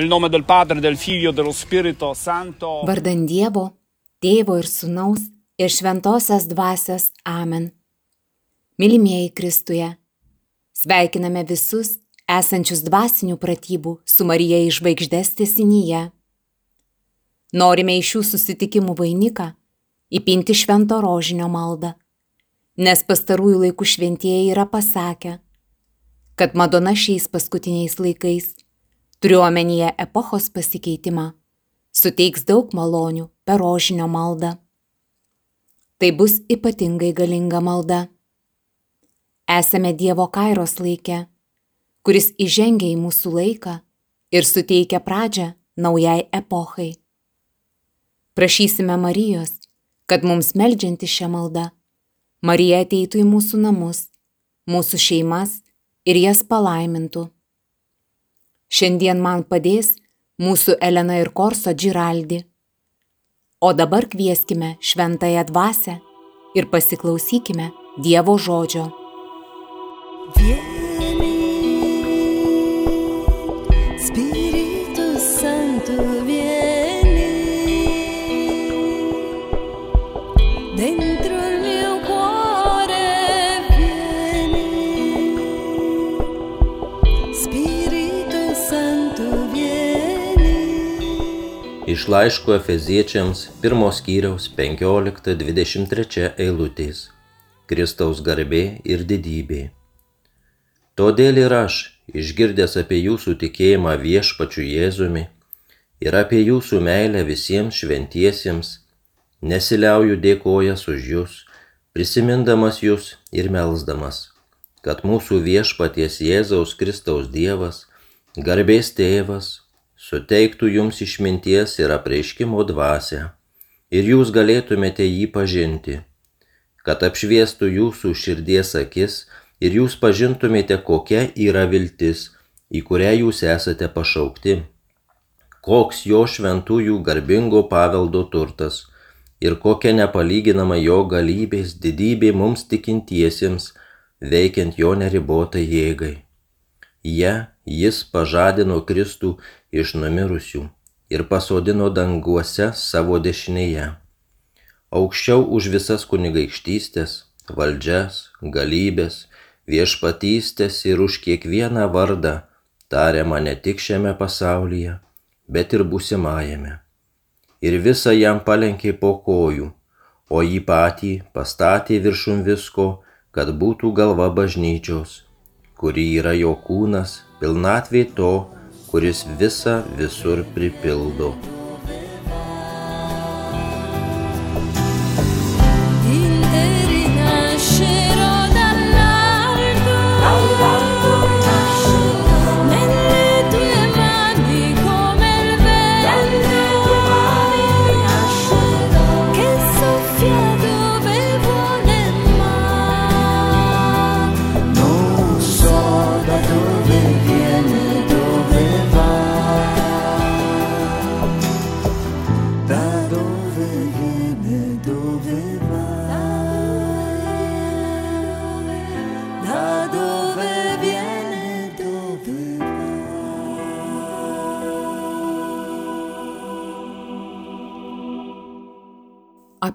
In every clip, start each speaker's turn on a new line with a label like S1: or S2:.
S1: Nel nome del Padre, del Figlio, dello Spirito Santo.
S2: Vardan Dievo, Tėvo ir Sūnaus ir Šventosios Dvasios Amen. Mylimieji Kristuje, sveikiname visus esančius dvasinių pratybų su Marija iš žvaigždės tesinyje. Norime iš šių susitikimų vainiką įpinti švento rožinio maldą, nes pastarųjų laikų šventieji yra pasakę, kad Madona šiais paskutiniais laikais turiu omenyje epochos pasikeitimą, suteiks daug malonių per rožinio maldą. Tai bus ypatingai galinga malda. Esame Dievo kairos laikė, kuris įžengia į mūsų laiką ir suteikia pradžią naujai epochai. Prašysime Marijos, kad mums meldžianti šią maldą, Marija ateitų į mūsų namus, mūsų šeimas ir jas palaimintų. Šiandien man padės mūsų Elena ir Korso Džiraldi. O dabar kvieskime šventąją dvasę ir pasiklausykime Dievo žodžio.
S3: Vieni
S4: Iš laiško Efeziečiams pirmos skyriaus 15-23 eilutės. Kristaus garbė ir didybė. Todėl ir aš, išgirdęs apie jūsų tikėjimą viešpačiu Jėzumi ir apie jūsų meilę visiems šventiesiems, nesiliauju dėkojas už jūs, prisimindamas jūs ir melzdamas, kad mūsų viešpaties Jėzaus Kristaus Dievas, garbės tėvas, suteiktų jums išminties ir apreiškimo dvasę, ir jūs galėtumėte jį pažinti, kad apšviestų jūsų širdies akis ir jūs pažintumėte, kokia yra viltis, į kurią jūs esate pašaukti, koks jo šventųjų garbingo paveldo turtas ir kokia nepalyginama jo galybės didybė mums tikintiesiems, veikiant jo neribotai jėgai. Ja jis pažadino Kristų iš numirusių ir pasodino danguose savo dešinėje. Aukščiau už visas kunigaikštystės, valdžias, galybės, viešpatystės ir už kiekvieną vardą tariamą ne tik šiame pasaulyje, bet ir būsimajame. Ir visą jam palenkė po kojų, o jį patį pastatė viršum visko, kad būtų galva bažnyčios, kuri yra jo kūnas, pilnatvė to, kuris visą visur pripildo.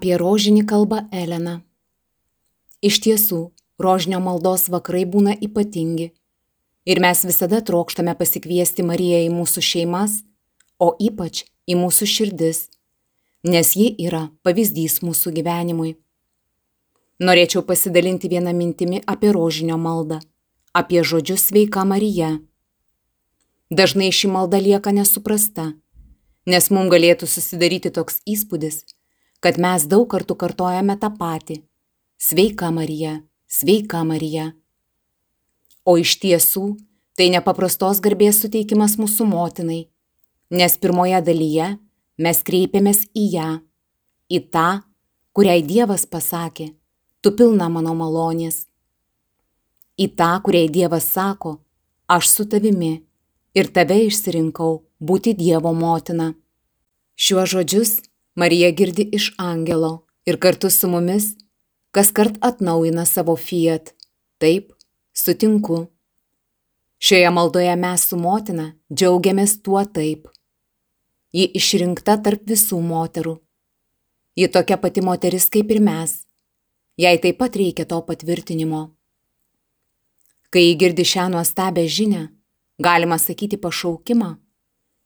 S2: Apie rožinį kalba Elena. Iš tiesų, rožinio maldos vakarai būna ypatingi. Ir mes visada trokštame pasikviesti Mariją į mūsų šeimas, o ypač į mūsų širdis, nes ji yra pavyzdys mūsų gyvenimui. Norėčiau pasidalinti vieną mintimį apie rožinio maldą, apie žodžius sveika Marija. Dažnai ši malda lieka nesuprasta, nes mums galėtų susidaryti toks įspūdis, kad mes daug kartų kartojame tą patį - sveika Marija, sveika Marija. O iš tiesų tai nepaprastos garbės suteikimas mūsų motinai, nes pirmoje dalyje mes kreipiamės į ją, į tą, kuriai Dievas pasakė, tu pilna mano malonės. Į tą, kuriai Dievas sako, aš su tavimi ir tave išsirinkau būti Dievo motina. Šiuos žodžius Marija girdi iš angelo ir kartu su mumis kas kart atnaujina savo fiat. Taip, sutinku. Šioje maldoje mes su motina džiaugiamės tuo taip. Ji išrinkta tarp visų moterų. Ji tokia pati moteris kaip ir mes. Jai taip pat reikia to patvirtinimo. Kai girdi šią nuostabę žinę, galima sakyti pašaukimą,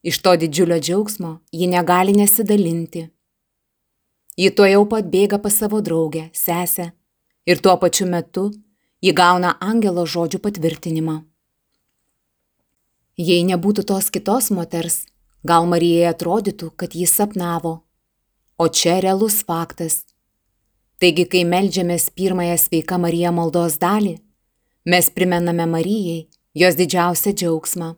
S2: iš to didžiulio džiaugsmo ji negali nesidalinti. Ji tuo jau pat bėga pas savo draugę, sesę ir tuo pačiu metu ji gauna angelo žodžių patvirtinimą. Jei nebūtų tos kitos moters, gal Marijai atrodytų, kad jis sapnavo, o čia realus faktas. Taigi, kai melžiamės pirmąją sveiką Mariją maldos dalį, mes primename Marijai jos didžiausią džiaugsmą.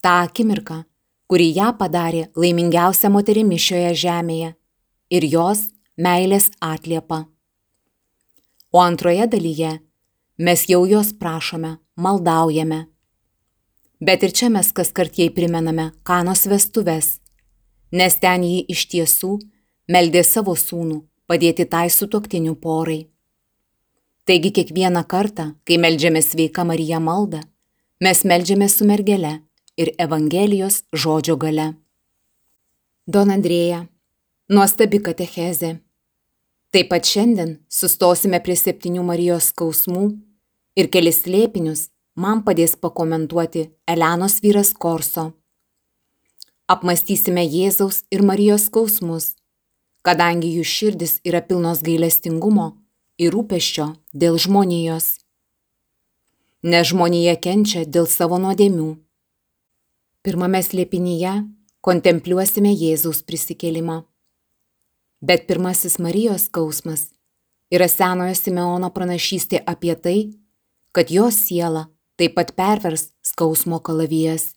S2: Ta akimirka, kuri ją padarė laimingiausia moterimi šioje žemėje ir jos meilės atliepa. O antroje dalyje mes jau jos prašome, maldaujame. Bet ir čia mes kas kart jai primename kanos vestuves, nes ten jį iš tiesų meldė savo sūnų padėti tai sutoktinių porai. Taigi kiekvieną kartą, kai melžiame sveika Marija maldą, mes melžiame su mergele ir Evangelijos žodžio gale. Don Andrėja, nuostabi katechezė. Taip pat šiandien sustosime prie septynių Marijos skausmų ir kelis slėpinius man padės pakomentuoti Elenos vyras Korso. Apmastysime Jėzaus ir Marijos skausmus, kadangi jų širdis yra pilnos gailestingumo ir rūpeščio dėl žmonijos. Nes žmonija kenčia dėl savo nuodėmių. Pirmame slėpinyje kontempliuosime Jėzaus prisikėlimą. Bet pirmasis Marijos skausmas yra senojo Simeono pranašystė apie tai, kad jos siela taip pat pervers skausmo kalavijas.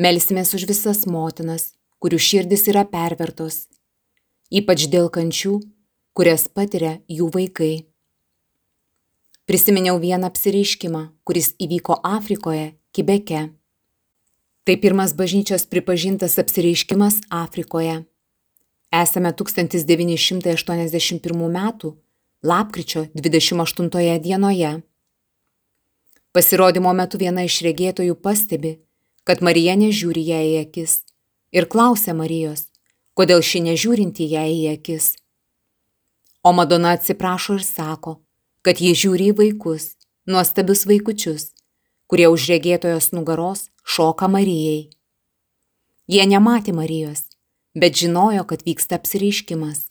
S2: Melsimės už visas motinas, kurių širdis yra pervertos, ypač dėl kančių, kurias patiria jų vaikai. Prisiminiau vieną apsireiškimą, kuris įvyko Afrikoje, Kibeke. Tai pirmas bažnyčios pripažintas apsireiškimas Afrikoje. Esame 1981 m. lapkričio 28 dienoje. Pasirodymo metu viena iš regėtojų pastebi, kad Marija nežiūri ją į akis ir klausia Marijos, kodėl ši nežiūrinti ją į akis. O Madona atsiprašo ir sako, kad ji žiūri į vaikus, nuostabius vaikučius, kurie už regėtojos nugaros šoka Marijai. Jie nematė Marijos, bet žinojo, kad vyksta apsireiškimas.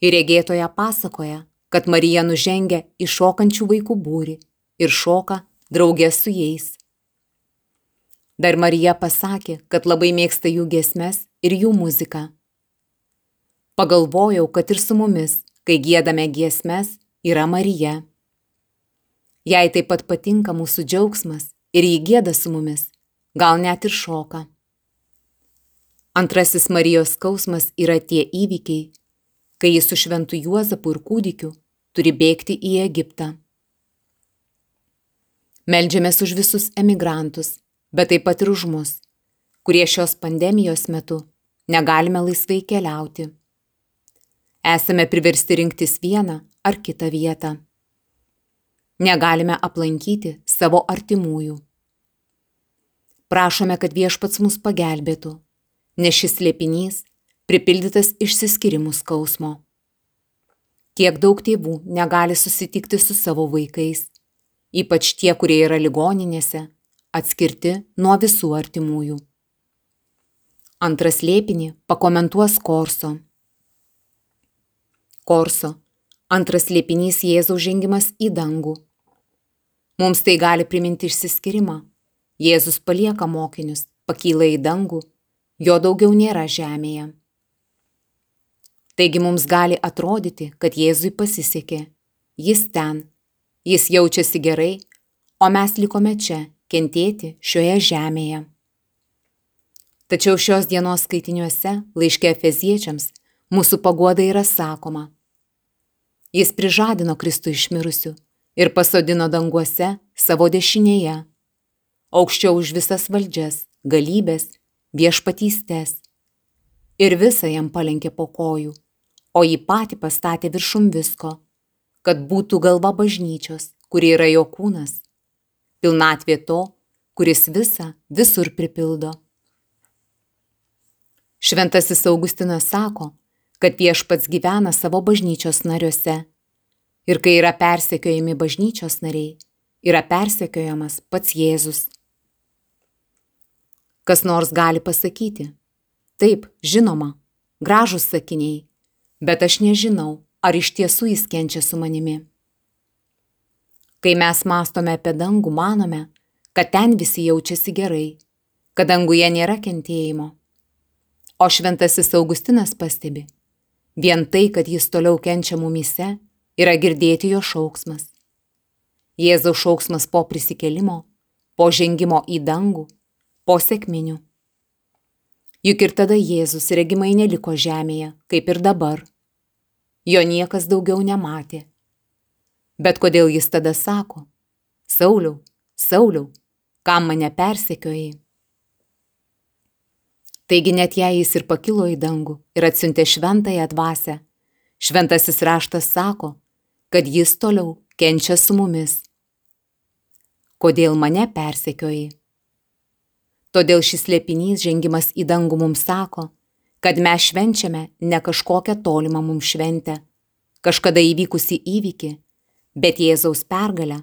S2: Ir regėtoja pasakoja, kad Marija nužengia į šokančių vaikų būrį ir šoka draugė su jais. Dar Marija pasakė, kad labai mėgsta jų gesmes ir jų muziką. Pagalvojau, kad ir su mumis, kai gėdame giesmes, yra Marija. Jai taip pat patinka mūsų džiaugsmas ir jį gėda su mumis, gal net ir šoka. Antrasis Marijos skausmas yra tie įvykiai, kai jis su šventu Juozapu ir kūdikiu turi bėgti į Egiptą. Meldžiamės už visus emigrantus, bet taip pat ir už mus, kurie šios pandemijos metu negalime laisvai keliauti. Esame priversti rinktis vieną ar kitą vietą. Negalime aplankyti savo artimųjų. Prašome, kad viešpats mus pagelbėtų, nes šis slėpinys pripildytas išsiskirimų skausmo. Kiek daug tėvų negali susitikti su savo vaikais, ypač tie, kurie yra ligoninėse, atskirti nuo visų artimųjų. Antras lėpinį pakomentuos Korso. Korso. Antras lėpinys Jėzaus žengimas į dangų. Mums tai gali priminti išsiskirimą. Jėzus palieka mokinius, pakyla į dangų, jo daugiau nėra žemėje. Taigi mums gali atrodyti, kad Jėzui pasisekė. Jis ten, jis jaučiasi gerai, o mes likome čia, kentėti šioje žemėje. Tačiau šios dienos skaitiniuose, laiške Efeziečiams, mūsų paguoda yra sakoma. Jis prižadino Kristų iš mirusių ir pasodino danguose savo dešinėje, aukščiau už visas valdžias, galybės, viešpatystės. Ir visą jam palenkė po kojų, o jį patį pastatė viršum visko, kad būtų galva bažnyčios, kuri yra jo kūnas, pilnatvė to, kuris visą visur pripildo. Šventasis Augustinas sako, kad viešpats gyvena savo bažnyčios nariuose. Ir kai yra persekiojami bažnyčios nariai, yra persekiojamas pats Jėzus. Kas nors gali pasakyti, taip, žinoma, gražus sakiniai, bet aš nežinau, ar iš tiesų jis kenčia su manimi. Kai mes mastome apie dangų, manome, kad ten visi jaučiasi gerai, kad danguje nėra kentėjimo. O šventasis Augustinas pastebi, vien tai, kad jis toliau kenčia mumise, yra girdėti jo šauksmas. Jėzaus šauksmas po prisikelimo, po žengimo į dangų, po sėkminių. Juk ir tada Jėzus regimai neliko žemėje, kaip ir dabar. Jo niekas daugiau nematė. Bet kodėl jis tada sako, Sauliau, Sauliau, kam mane persekiojai? Taigi net jei jis ir pakilo į dangų ir atsiuntė šventąją dvasę, šventasis raštas sako, kad jis toliau kenčia su mumis. Kodėl mane persekioji? Todėl šis lėpinys žengimas į dangų mums sako, kad mes švenčiame ne kažkokią tolimą mums šventę, kažkada įvykusi įvykį, bet Jėzaus pergalę,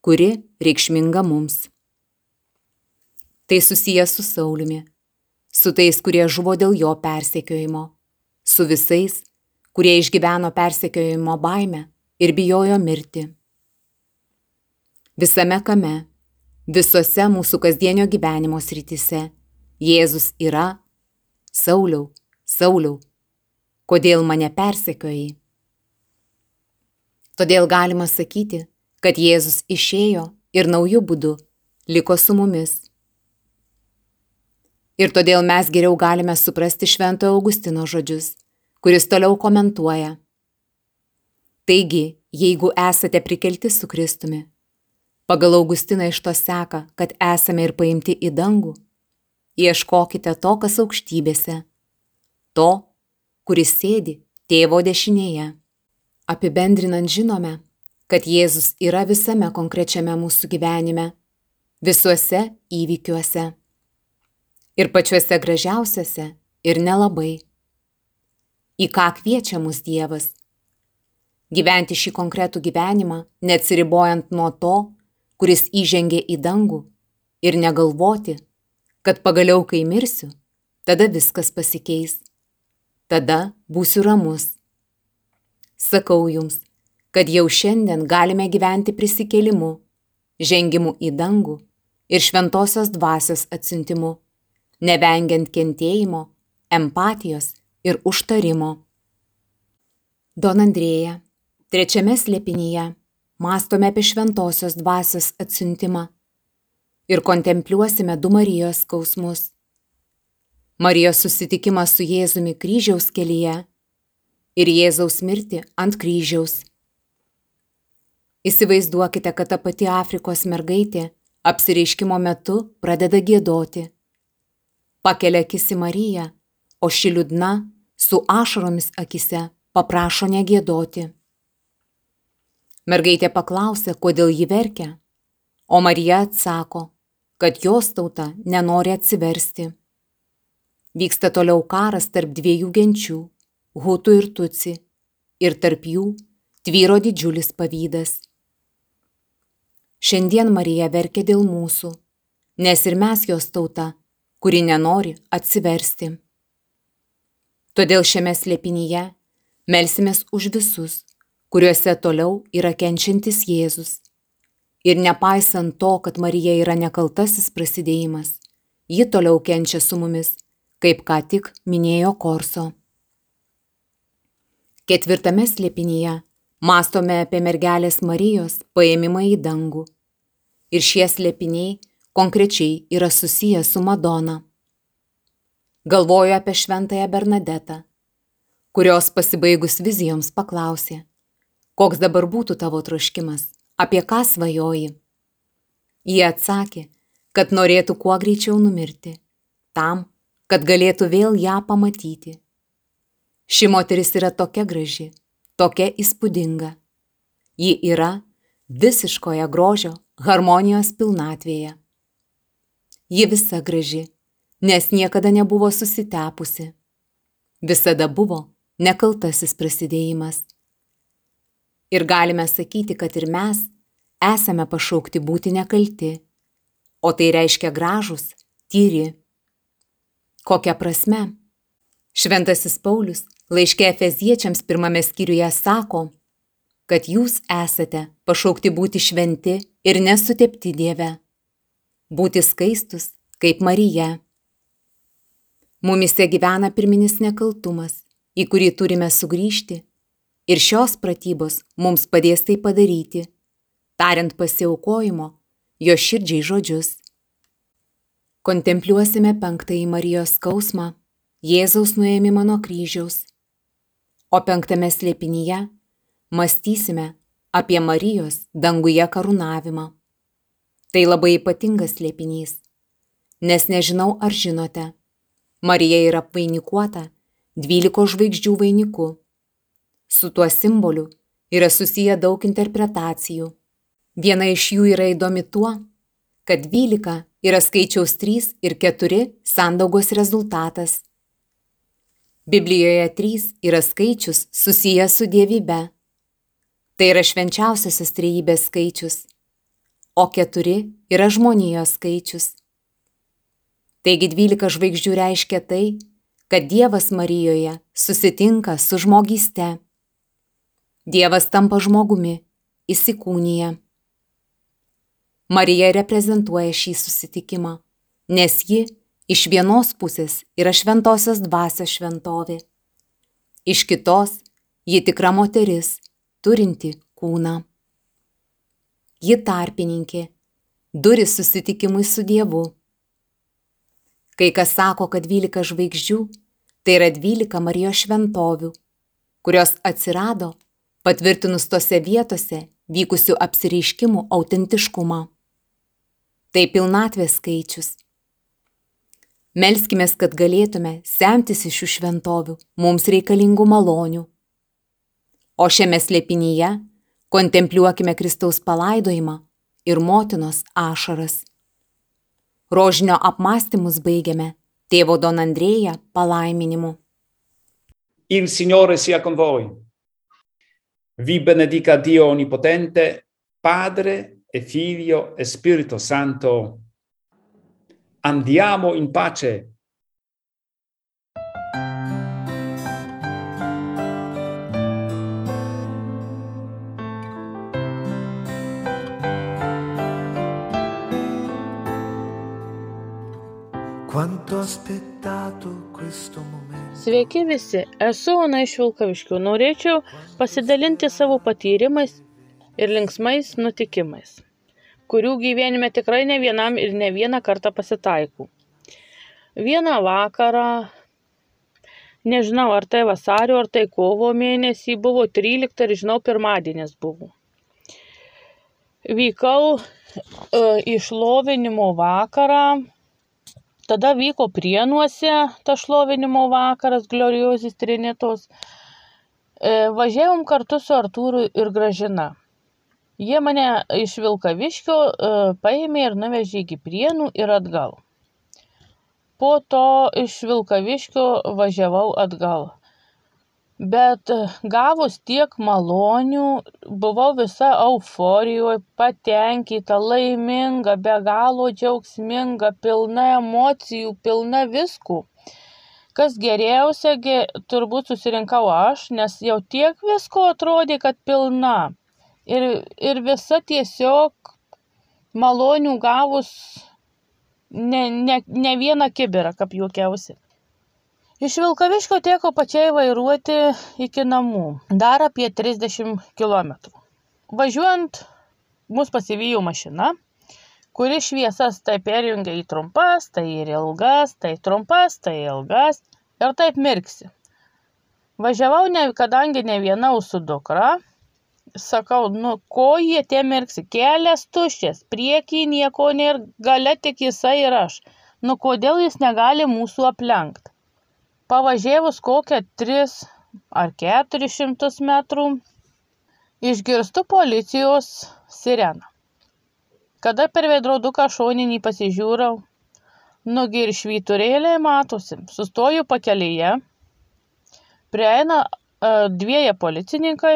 S2: kuri reikšminga mums. Tai susijęs su Sauliumi su tais, kurie žuvo dėl jo persekiojimo, su visais, kurie išgyveno persekiojimo baimę ir bijojo mirti. Visame kame, visose mūsų kasdienio gyvenimo srityse Jėzus yra Sauliau, Sauliau, kodėl mane persekiojai? Todėl galima sakyti, kad Jėzus išėjo ir naujų būdų liko su mumis. Ir todėl mes geriau galime suprasti Šventojo Augustino žodžius, kuris toliau komentuoja. Taigi, jeigu esate prikelti su Kristumi, pagal Augustiną iš to seka, kad esame ir paimti į dangų, ieškokite to, kas aukštybėse, to, kuris sėdi tėvo dešinėje. Apibendrinant žinome, kad Jėzus yra visame konkrečiame mūsų gyvenime, visuose įvykiuose. Ir pačiuose gražiausiuose, ir nelabai. Į ką kviečia mus Dievas? Gyventi šį konkretų gyvenimą, neatsiribojant nuo to, kuris įžengė į dangų, ir negalvoti, kad pagaliau, kai mirsiu, tada viskas pasikeis. Tada būsiu ramus. Sakau jums, kad jau šiandien galime gyventi prisikėlimu, žengimu į dangų ir šventosios dvasios atsintimu, nevengiant kentėjimo, empatijos ir užtarimo. Don Andrėja, trečiame slėpinyje, mastome apie šventosios dvasios atsintimą ir kontempliuosime du Marijos skausmus. Marijos susitikimas su Jėzumi kryžiaus kelyje ir Jėzaus mirti ant kryžiaus. Įsivaizduokite, kad ta pati Afrikos mergaitė apsireiškimo metu pradeda gėdoti. Pakelia akis į Mariją, o ši liūdna, su ašaromis akise, paprašo negėdoti. Mergaitė paklausė, kodėl ji verkia, o Marija atsako, kad jos tauta nenori atsiversti. Vyksta toliau karas tarp dviejų genčių - Hutų ir Tuci, ir tarp jų tvyro didžiulis pavydas. Šiandien Marija verkia dėl mūsų, nes ir mes jos tauta, kuri nenori atsiversti. Todėl šiame slėpinyje melsimės už visus, kuriuose toliau yra kenčiantis Jėzus. Ir nepaisant to, kad Marija yra nekaltasis prasidėjimas, ji toliau kenčia su mumis, kaip ką tik minėjo Korso. Ketvirtame slėpinyje mastome apie mergelės Marijos paėmimą į dangų. Ir šie slėpiniai konkrečiai yra susiję su Madona. Galvoju apie šventąją Bernadetą, kurios pasibaigus vizijoms paklausė, koks dabar būtų tavo troškimas, apie ką svajoji. Jie atsakė, kad norėtų kuo greičiau numirti, tam, kad galėtų vėl ją pamatyti. Ši moteris yra tokia graži, tokia įspūdinga. Ji yra visiškoje grožio, harmonijos pilnatvėje. Ji visa graži, nes niekada nebuvo susitepusi. Visada buvo nekaltasis prasidėjimas. Ir galime sakyti, kad ir mes esame pašaukti būti nekalti, o tai reiškia gražus, tyri. Kokia prasme? Šventasis Paulius laiškė Efeziečiams pirmame skyriuje sako, kad jūs esate pašaukti būti šventi ir nesutepti Dieve, būti skaistus kaip Marija. Mumise gyvena pirminis nekaltumas, į kurį turime sugrįžti, ir šios pratybos mums padės tai padaryti, tariant pasiaukojimo, jo širdžiai žodžius. Kontempliuosime penktąjį Marijos skausmą, Jėzaus nuėmimą nuo kryžiaus, o penktame slėpinyje mąstysime apie Marijos danguje karūnavimą. Tai labai ypatingas slėpinys, nes nežinau ar žinote, Marija yra apvainikuota dvyliko žvaigždžių vainiku. Su tuo simboliu yra susiję daug interpretacijų. Viena iš jų yra įdomi tuo, kad 12 yra skaičiaus 3 ir 4 sandaugos rezultatas. Biblijoje 3 yra skaičius susijęs su dievybe. Tai yra švenčiausiasis trejybės skaičius, o 4 yra žmonijos skaičius. Taigi 12 žvaigždžių reiškia tai, kad Dievas Marijoje susitinka su žmogyste. Dievas tampa žmogumi, įsikūnyje. Marija reprezentuoja šį susitikimą, nes ji iš vienos pusės yra šventosios dvasios šventovė, iš kitos ji tikra moteris, turinti kūną. ji tarpininkė, duris susitikimui su Dievu. Kai kas sako, kad 12 žvaigždžių tai yra 12 Marijos šventovių, kurios atsirado patvirtinus tose vietose vykusių apsireiškimų autentiškumą. Tai pilnatvės skaičius. Melskime, kad galėtume semtis iš šių šventovių mums reikalingų malonių. O šiame slėpinyje kontempliuokime Kristaus palaidojimą ir motinos ašaras. Rožinio apmąstymus baigiame tėvo Don Andrėja palaiminimu.
S1: Il Signore sia con voi. Vi benedica Dio Onnipotente, Padre e Figlio e Spirito Santo. Andiamo in pace.
S5: Quanto aspettato questo momento.
S6: Sveiki visi, esu Ona iš Vilkaviškių. Norėčiau pasidalinti savo patyrimais ir linksmais nutikimais, kurių gyvenime tikrai ne vienam ir ne vieną kartą pasitaikų. Vieną vakarą, nežinau ar tai vasario ar tai kovo mėnesį, buvo 13 ir žinau pirmadienis buvo. Vykau e, į šlovinimo vakarą Tada vyko prienuose tas šlovinimo vakaras Gloriozis Trinitos. E, Važiavom kartu su Artūru ir Gražina. Jie mane iš Vilkaviškio e, paėmė ir nuvežė iki prienų ir atgal. Po to iš Vilkaviškio važiavau atgal. Bet e, gavus tiek malonių, buvau visa euforijoje, patenkinta, laiminga, be galo džiaugsminga, pilna emocijų, pilna viskų. Kas geriausia, turbūt susirinkau aš, nes jau tiek visko atrodė, kad pilna. Ir, ir visa tiesiog malonių gavus ne, ne, ne vieną kibirą, kaip juokiausi. Iš Vilkaviškio teko pačiai vairuoti iki namų, dar apie 30 km. Važiuojant, mus pasivijo mašina, kuri šviesas tai perjungia į trumpas, tai ir ilgas, tai trumpas, tai ilgas ir taip mirksi. Važiavau, ne, kadangi ne viena su dukra, sakau, nu, ko jie tie mirksi, kelias tuščias, priekį nieko nėra, gale tik jisai ir aš. Nu, kodėl jis negali mūsų aplenkti? Pavažiavus kokią tris ar keturis šimtus metrų išgirstu policijos sireną. Kada per veidroduką šoninį pasižiūrau, nugi ir švyturėliai matosi, sustoju pakelyje, prieina e, dvieji policininkai,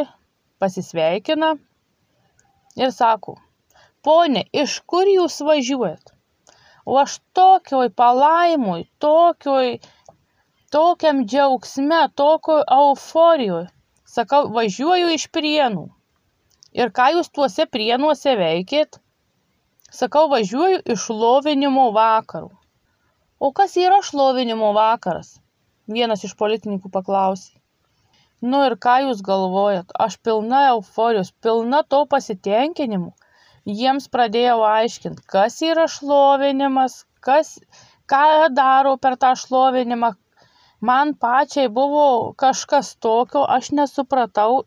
S6: pasisveikina ir sako, ponė, iš kur jūs važiuojat? O aš tokioj palaimoj, tokioj tokiam džiaugsme, tokioj euforijoj. Sakau, važiuoju iš prienų. Ir ką jūs tuose prienuose veikėt? Sakau, važiuoju iš šlovinimo vakarų. O kas yra šlovinimo vakaras? Vienas iš policininkų paklausė. Nu ir ką jūs galvojat? Aš pilna euforijos, pilna to pasitenkinimo. Jiems pradėjau aiškinti, kas yra šlovinimas, kas, ką daro per tą šlovinimą, man pačiai buvo kažkas tokio, aš nesupratau,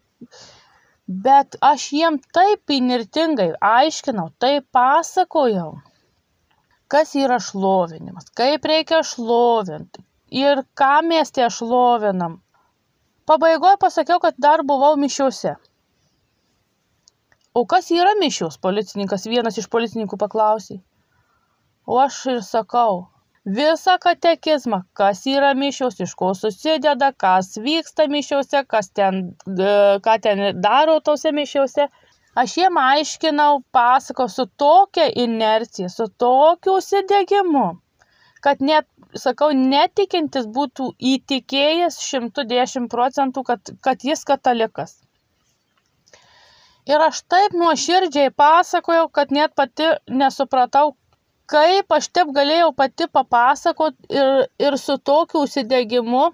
S6: bet aš jiem taip įnirtingai aiškinau, taip pasakojau, kas yra šlovinimas, kaip reikia šlovinti ir ką mes tie šlovinam. Pabaigoje pasakiau, kad dar buvau mišiuose. O kas yra mišios? Policininkas vienas iš policininkų paklausė. O aš ir sakau, visą katekizmą kas yra mišios iš ko susideda kas vyksta mišiose kas ten ką ten daro tose mišiose. Aš jiem aiškinau pasakojau su tokia inercija su tokiu užsidegimu kad net sakau netikintis būtų įtikėjęs šimtu dešimt procentų kad kad jis katalikas. Ir aš taip nuoširdžiai pasakojau kad net pati nesupratau kaip aš taip galėjau pati papasakot ir, ir su tokiu užsidegimu,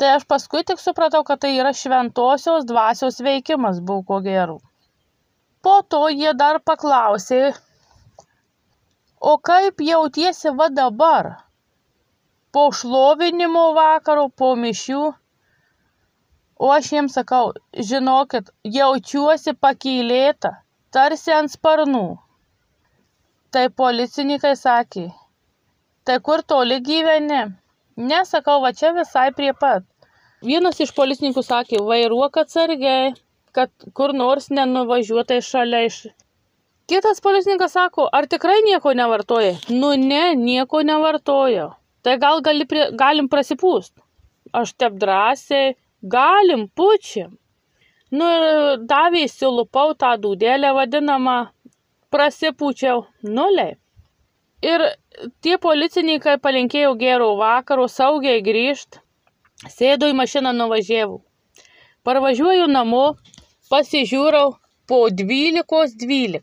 S6: tai aš paskui tik supratau, kad tai yra šventosios dvasios veikimas buvo ko gerų. po to jie dar paklausė, o kaip jautiesi va dabar? Po šlovinimo vakaro, po mišių. O aš jiems sakau, žinokit, jaučiuosi pakylėta, tarsi ant sparnų. Tai policininkai sakė, tai kur toli gyveni? Nesakau, va čia visai prie pat. Vienas iš policininkų sakė, vairuok atsargiai, kad kur nors nenuvažiuotai šalia iš. Kitas policininkas sako, ar tikrai nieko nevartoja? Nu ne, nieko nevartoju. Tai gal gali prie, galim prasipūst? Aš taip drąsiai, galim, pučiam. Nu ir davė įsilupau tą dūdelę vadinamą, prasipūčiau, nuliai. Ir tie policininkai palinkėjo gero vakaro, saugiai grįžt, sėdo į mašiną nuvažiavau. Parvažiuoju namo, pasižiūrau po 12.12.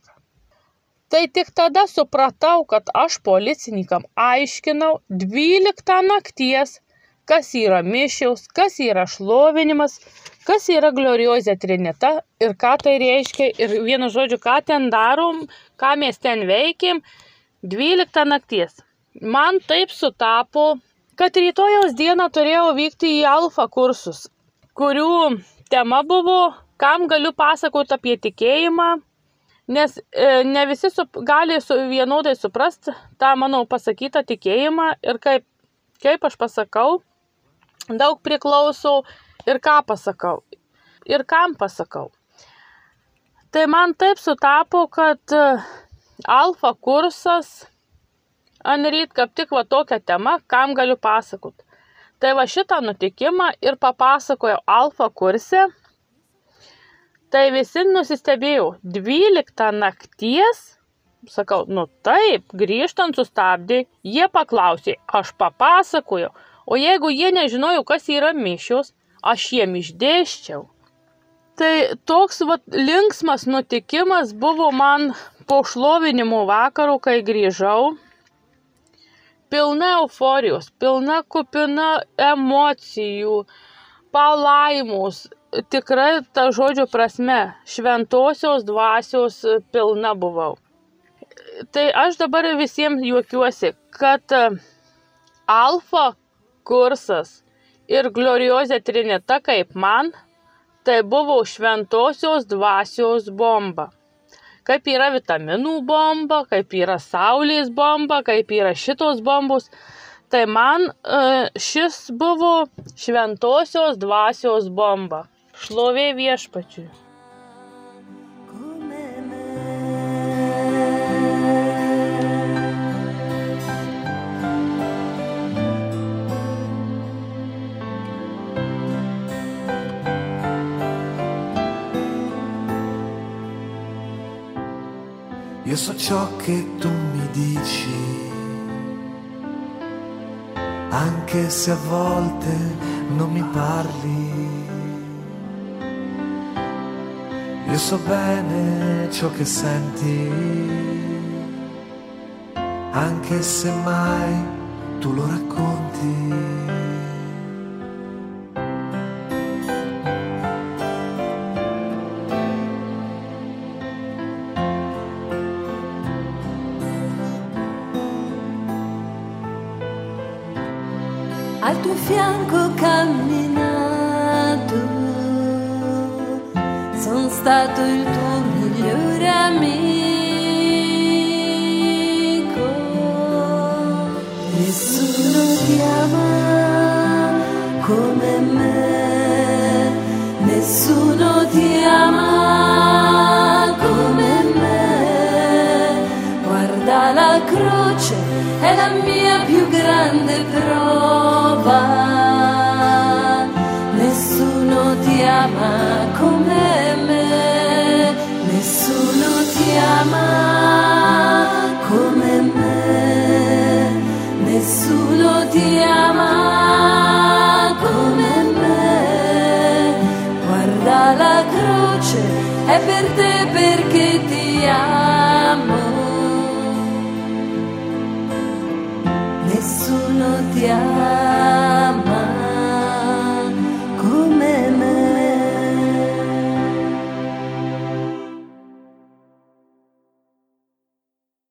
S6: Tai tik tada supratau, kad aš policininkam aiškinau 12 nakties, kas yra mišiaus, kas yra šlovinimas, kas yra gloriozė trinita ir ką tai reiškia ir vienu žodžiu, ką ten darom, ką mes ten veikim. 12 nakties. Man taip sutapo, kad rytojaus dieną turėjau vykti į alfa kursus, kurių tema buvo, kam galiu pasakoti apie tikėjimą, nes e, ne visi sup, gali su, vienodai suprasti tą mano pasakytą tikėjimą ir kaip, kaip aš pasakau, daug priklauso ir ką pasakau, ir kam pasakau. Tai man taip sutapo, kad e, alfa kursas, anryt kaip tik va tokia tema, kam galiu pasakot. Tai va šitą nutikimą ir papasakojau alfa kurse. Tai visi nusistebėjau. 12 nakties, sakau, nu taip, grįžtant sustabdė, jie paklausė, aš papasakojau. O jeigu jie nežinojo, kas yra mišios, aš jiem išdėščiau. Tai toks vat, linksmas nutikimas buvo man po šlovinimo vakaro, kai grįžau. Pilna euforijos, pilna kupina emocijų, palaimos, tikrai ta žodžio prasme, šventosios dvasios pilna buvau. Tai aš dabar visiems juokiuosi, kad e, alfa kursas ir gloriozė trinita kaip man, tai buvo šventosios dvasios bomba. Kaip yra vitaminų bomba, kaip yra saulės bomba, kaip yra šitos bombos. Tai man e, šis buvo šventosios dvasios bomba. Šlovė viešpačiui.
S5: Io so ciò che tu mi dici, anche se a volte non mi parli. Io so bene ciò che senti, anche se mai tu lo racconti.
S3: Tuo fianco camminato, sono stato il tuo migliore amico. Nessuno ti ama come me, nessuno ti ama come me. Guarda la croce, è la mia più grande prova. Ama come me, nessuno ti ama come me. Guarda la croce, è per te